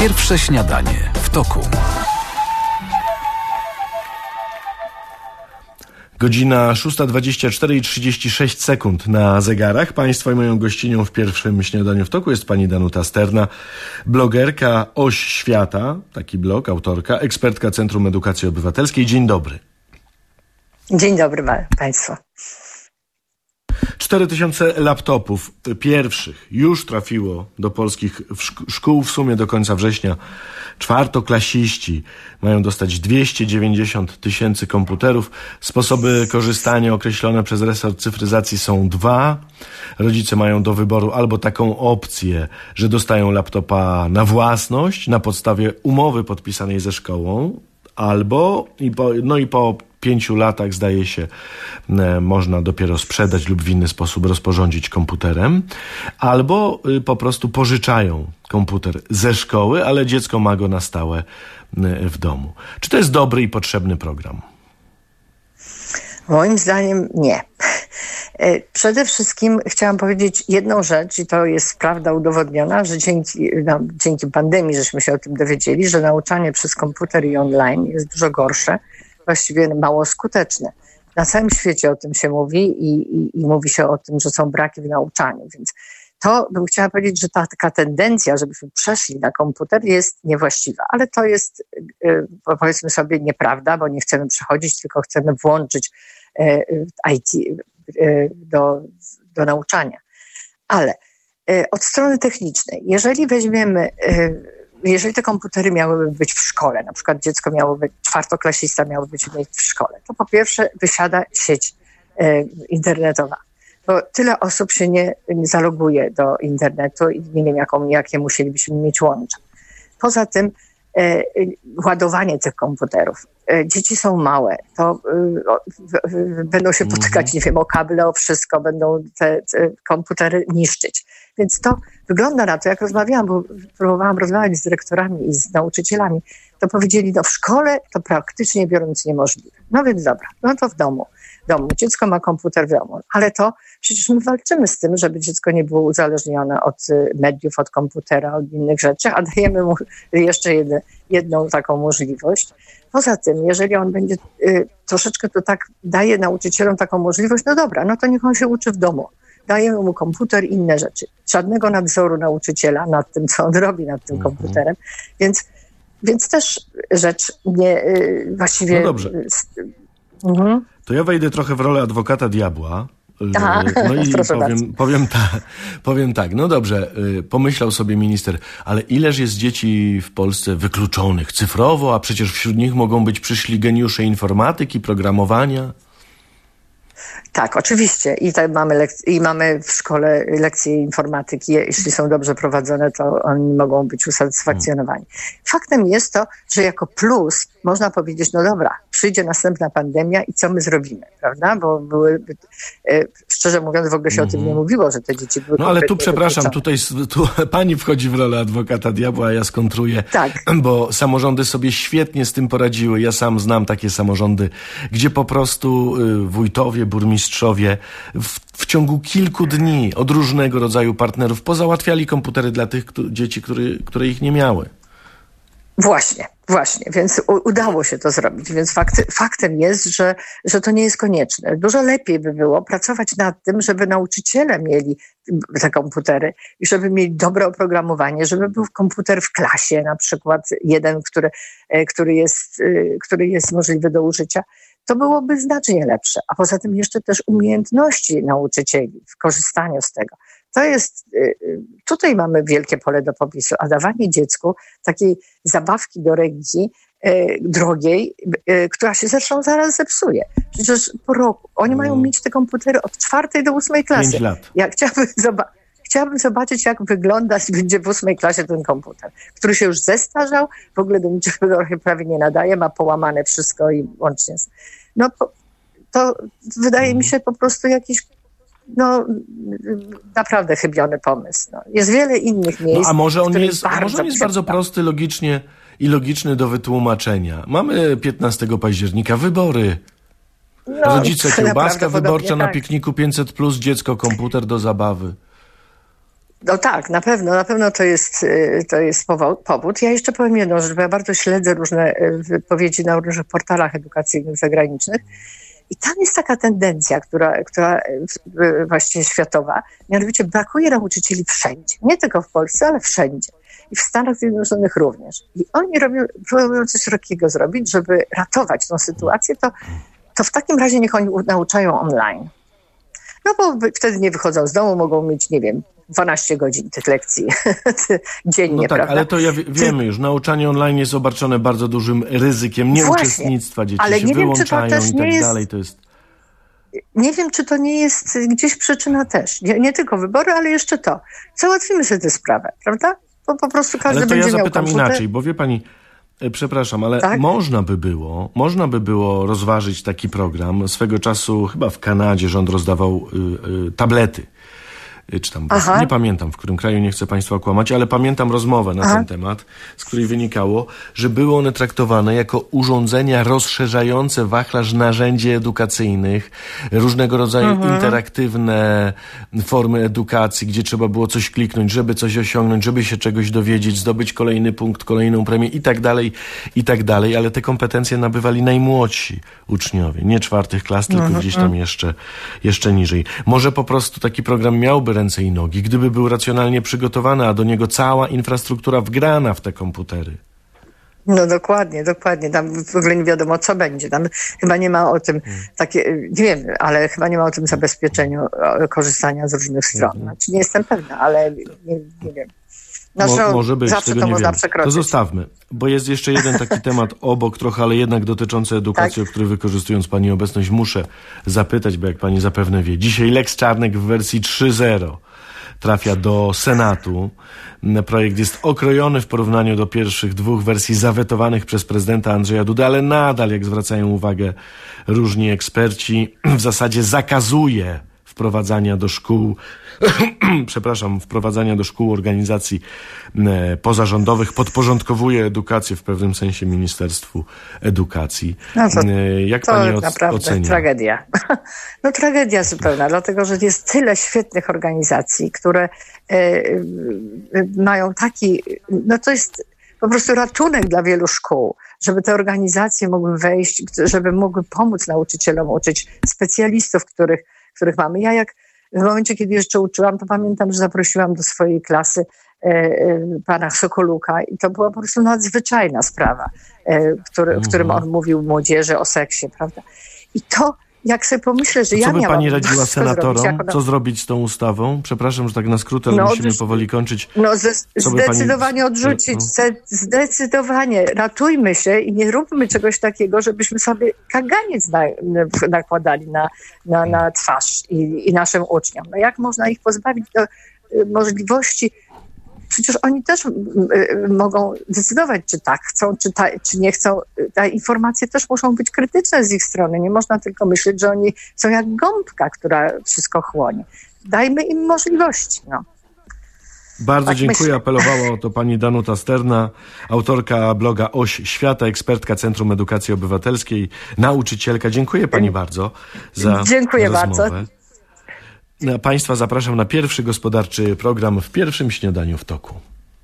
Pierwsze śniadanie w toku. Godzina 6.24 i 36 sekund na zegarach. Państwa i moją gościnią w pierwszym śniadaniu w toku jest pani Danuta Sterna, blogerka Oś Świata, taki blog, autorka, ekspertka Centrum Edukacji Obywatelskiej. Dzień dobry. Dzień dobry Państwu. 4000 laptopów pierwszych już trafiło do polskich szkół w sumie do końca września. Czwartoklasiści mają dostać 290 tysięcy komputerów. Sposoby korzystania określone przez resort cyfryzacji są dwa. Rodzice mają do wyboru albo taką opcję, że dostają laptopa na własność na podstawie umowy podpisanej ze szkołą, albo i po, no i po pięciu latach, zdaje się, e, można dopiero sprzedać lub w inny sposób rozporządzić komputerem, albo y, po prostu pożyczają komputer ze szkoły, ale dziecko ma go na stałe y, w domu. Czy to jest dobry i potrzebny program? Moim zdaniem nie. E, przede wszystkim chciałam powiedzieć jedną rzecz, i to jest prawda udowodniona, że dzięki, no, dzięki pandemii żeśmy się o tym dowiedzieli, że nauczanie przez komputer i online jest dużo gorsze właściwie mało skuteczne. Na całym świecie o tym się mówi i, i, i mówi się o tym, że są braki w nauczaniu, więc to bym chciała powiedzieć, że ta taka tendencja, żebyśmy przeszli na komputer jest niewłaściwa, ale to jest y, powiedzmy sobie nieprawda, bo nie chcemy przechodzić, tylko chcemy włączyć y, IT do, do nauczania. Ale od strony technicznej, jeżeli weźmiemy jeżeli te komputery miałyby być w szkole, na przykład dziecko miało być, czwartoklasista miało być w szkole, to po pierwsze wysiada sieć e, internetowa. Bo tyle osób się nie, zaloguje do internetu i nie wiem, jaką, jakie musielibyśmy mieć łącza. Poza tym e, ładowanie tych komputerów. E, dzieci są małe, to e, będą się potykać, mhm. nie wiem, o kable, o wszystko, będą te, te komputery niszczyć. Więc to wygląda na to, jak rozmawiałam, bo próbowałam rozmawiać z dyrektorami i z nauczycielami, to powiedzieli, no w szkole to praktycznie biorąc niemożliwe. No więc dobra, no to w domu. Domu. Dziecko ma komputer w domu, ale to przecież my walczymy z tym, żeby dziecko nie było uzależnione od y, mediów, od komputera, od innych rzeczy, a dajemy mu jeszcze jedne, jedną taką możliwość. Poza tym, jeżeli on będzie y, troszeczkę to tak daje nauczycielom taką możliwość, no dobra, no to niech on się uczy w domu dajemy mu komputer i inne rzeczy. Żadnego nadzoru nauczyciela nad tym, co on robi nad tym mhm. komputerem, więc, więc też rzecz nie y, właściwie... No dobrze. Mhm. To ja wejdę trochę w rolę adwokata diabła. Aha, no i powiem, powiem, ta, powiem tak, no dobrze, y, pomyślał sobie minister, ale ileż jest dzieci w Polsce wykluczonych cyfrowo, a przecież wśród nich mogą być przyszli geniusze informatyki, programowania. Tak, oczywiście. I, tak mamy I mamy w szkole lekcje informatyki. Jeśli są dobrze prowadzone, to oni mogą być usatysfakcjonowani. Faktem jest to, że jako plus można powiedzieć, no dobra, przyjdzie następna pandemia i co my zrobimy, prawda? Bo były, e, szczerze mówiąc, w ogóle się mm. o tym nie mhm. mówiło, że te dzieci były. No ale tu przepraszam, tutaj tu pani wchodzi w rolę adwokata diabła, a ja skontruję. Tak. Bo samorządy sobie świetnie z tym poradziły. Ja sam znam takie samorządy, gdzie po prostu y, wójtowie, burmistrzowie w, w ciągu kilku dni od różnego rodzaju partnerów pozałatwiali komputery dla tych dzieci, które, które ich nie miały. Właśnie, właśnie, więc udało się to zrobić. Więc fakty, faktem jest, że, że to nie jest konieczne. Dużo lepiej by było pracować nad tym, żeby nauczyciele mieli te komputery i żeby mieli dobre oprogramowanie, żeby był komputer w klasie, na przykład jeden, który, e, który, jest, e, który jest możliwy do użycia. To byłoby znacznie lepsze. A poza tym jeszcze też umiejętności nauczycieli w korzystaniu z tego. To jest, y, y, tutaj mamy wielkie pole do popisu, a dawanie dziecku takiej zabawki do ręki y, drogiej, która się zresztą zaraz zepsuje. Przecież po roku, oni mają mm. mieć te komputery od czwartej do ósmej klasy. Pięć lat. Ja chciałabym zobaczyć, chciałabym zobaczyć, jak wyglądać będzie w ósmej klasie ten komputer, który się już zestarzał, w ogóle do niczego prawie nie nadaje, ma połamane wszystko i łącznie z... No, to wydaje mi się po prostu jakiś no, naprawdę chybiony pomysł. No. Jest wiele innych miejsc. No, a może on jest, a może on jest bardzo prosty logicznie i logiczny do wytłumaczenia. Mamy 15 października wybory. No, Rodzice, kiełbaska wyborcza na tak. pikniku 500, plus dziecko, komputer do zabawy. No tak, na pewno, na pewno to jest, y, to jest powód. Ja jeszcze powiem jedną rzecz, bo ja bardzo śledzę różne y, wypowiedzi na różnych portalach edukacyjnych zagranicznych i tam jest taka tendencja, która, która y, właściwie światowa, mianowicie brakuje nauczycieli wszędzie. Nie tylko w Polsce, ale wszędzie. I w Stanach Zjednoczonych również. I oni robią, próbują coś takiego zrobić, żeby ratować tę sytuację, to, to w takim razie niech oni nauczają online. No bo wtedy nie wychodzą z domu, mogą mieć, nie wiem, 12 godzin tych lekcji dziennie, no tak, prawda? ale to ja wiemy już, nauczanie online jest obarczone bardzo dużym ryzykiem nieuczestnictwa dzieci, ale się nie wyłączają wiem, czy to i tak jest... dalej. To jest... Nie wiem, czy to nie jest gdzieś przyczyna też. Nie, nie tylko wybory, ale jeszcze to. Załatwimy sobie tę sprawę, prawda? Bo po prostu każdy ale to będzie ja zapytam miał komputer. inaczej, bo wie pani, e, Przepraszam, ale Tak? można by było, można by było rozważyć taki program. Swego czasu chyba w Kanadzie rząd rozdawał y, y, tablety. Y, Czy tam, Aha. nie pamiętam w którym kraju, nie chcę Państwa okłamać, ale pamiętam rozmowę na Aha. ten temat, z której wynikało, że były one traktowane jako urządzenia rozszerzające wachlarz narzędzi edukacyjnych, różnego rodzaju Mhm. interaktywne formy edukacji, gdzie trzeba było coś kliknąć, żeby coś osiągnąć, żeby się czegoś dowiedzieć, zdobyć kolejny punkt, kolejną premię i tak dalej, i tak dalej, ale te kompetencje nabywali najmłodsi uczniowie, nie czwartych klas, tylko Mhm. gdzieś tam jeszcze, jeszcze niżej. Może po prostu taki program miałby ręce i nogi, gdyby był racjonalnie przygotowany, a do niego cała infrastruktura wgrana w te komputery. No dokładnie, dokładnie. Tam w ogóle nie wiadomo, co będzie. Tam chyba nie ma o tym Hmm. takie, nie wiem, ale chyba nie ma o tym zabezpieczeniu korzystania z różnych stron. Hmm. Znaczy, nie jestem pewna, ale nie, nie wiem. Znaczy, Mo- no, może być, zawsze tego to nie można wiem. To przekroczyć. zostawmy, bo jest jeszcze jeden taki temat obok trochę, ale jednak dotyczący edukacji, Tak. o który wykorzystując Pani obecność muszę zapytać, bo jak Pani zapewne wie, dzisiaj Lex Czarnek w wersji 3.0 trafia do Senatu. Projekt jest okrojony w porównaniu do pierwszych dwóch wersji zawetowanych przez prezydenta Andrzeja Duda, ale nadal, jak zwracają uwagę różni eksperci, w zasadzie zakazuje wprowadzania do szkół, przepraszam, wprowadzania do szkół organizacji e, pozarządowych, podporządkowuje edukację w pewnym sensie Ministerstwu Edukacji. No to- E, Jak To pani naprawdę ocenia? tragedia. No tragedia zupełna, dlatego że jest tyle świetnych organizacji, które e, mają taki, no to jest po prostu ratunek dla wielu szkół, żeby te organizacje mogły wejść, żeby mogły pomóc nauczycielom uczyć specjalistów, których, których mamy. Ja jak w momencie, kiedy jeszcze uczyłam, to pamiętam, że zaprosiłam do swojej klasy e, e, pana Sokoluka i to była po prostu nadzwyczajna sprawa, e, który, w którym on mówił młodzieży o seksie, prawda? I to, jak sobie pomyślę, że To ja co by miałam pani radziła zrobić, senatorom? jak ona- Co zrobić z tą ustawą? Przepraszam, że tak na skrót, ale No, musimy powoli kończyć. No ze, Co by pani- zdecydowanie odrzucić, No. zde, zdecydowanie. Ratujmy się i nie róbmy czegoś takiego, żebyśmy sobie kaganiec na, na, nakładali na, na, na twarz i, i naszym uczniom. No jak można ich pozbawić do, y, możliwości Przecież oni też y, mogą decydować, czy tak chcą, czy, ta, czy nie chcą. Te informacje też muszą być krytyczne z ich strony. Nie można tylko myśleć, że oni są jak gąbka, która wszystko chłonie. Dajmy im możliwości. No. Bardzo Tak dziękuję. myślę. Apelowała o to pani Danuta Sterna, autorka bloga Oś Świata, ekspertka Centrum Edukacji Obywatelskiej, nauczycielka. Dziękuję pani bardzo za Dziękuję rozmowę. bardzo. Państwa zapraszam na pierwszy gospodarczy program w pierwszym śniadaniu w toku.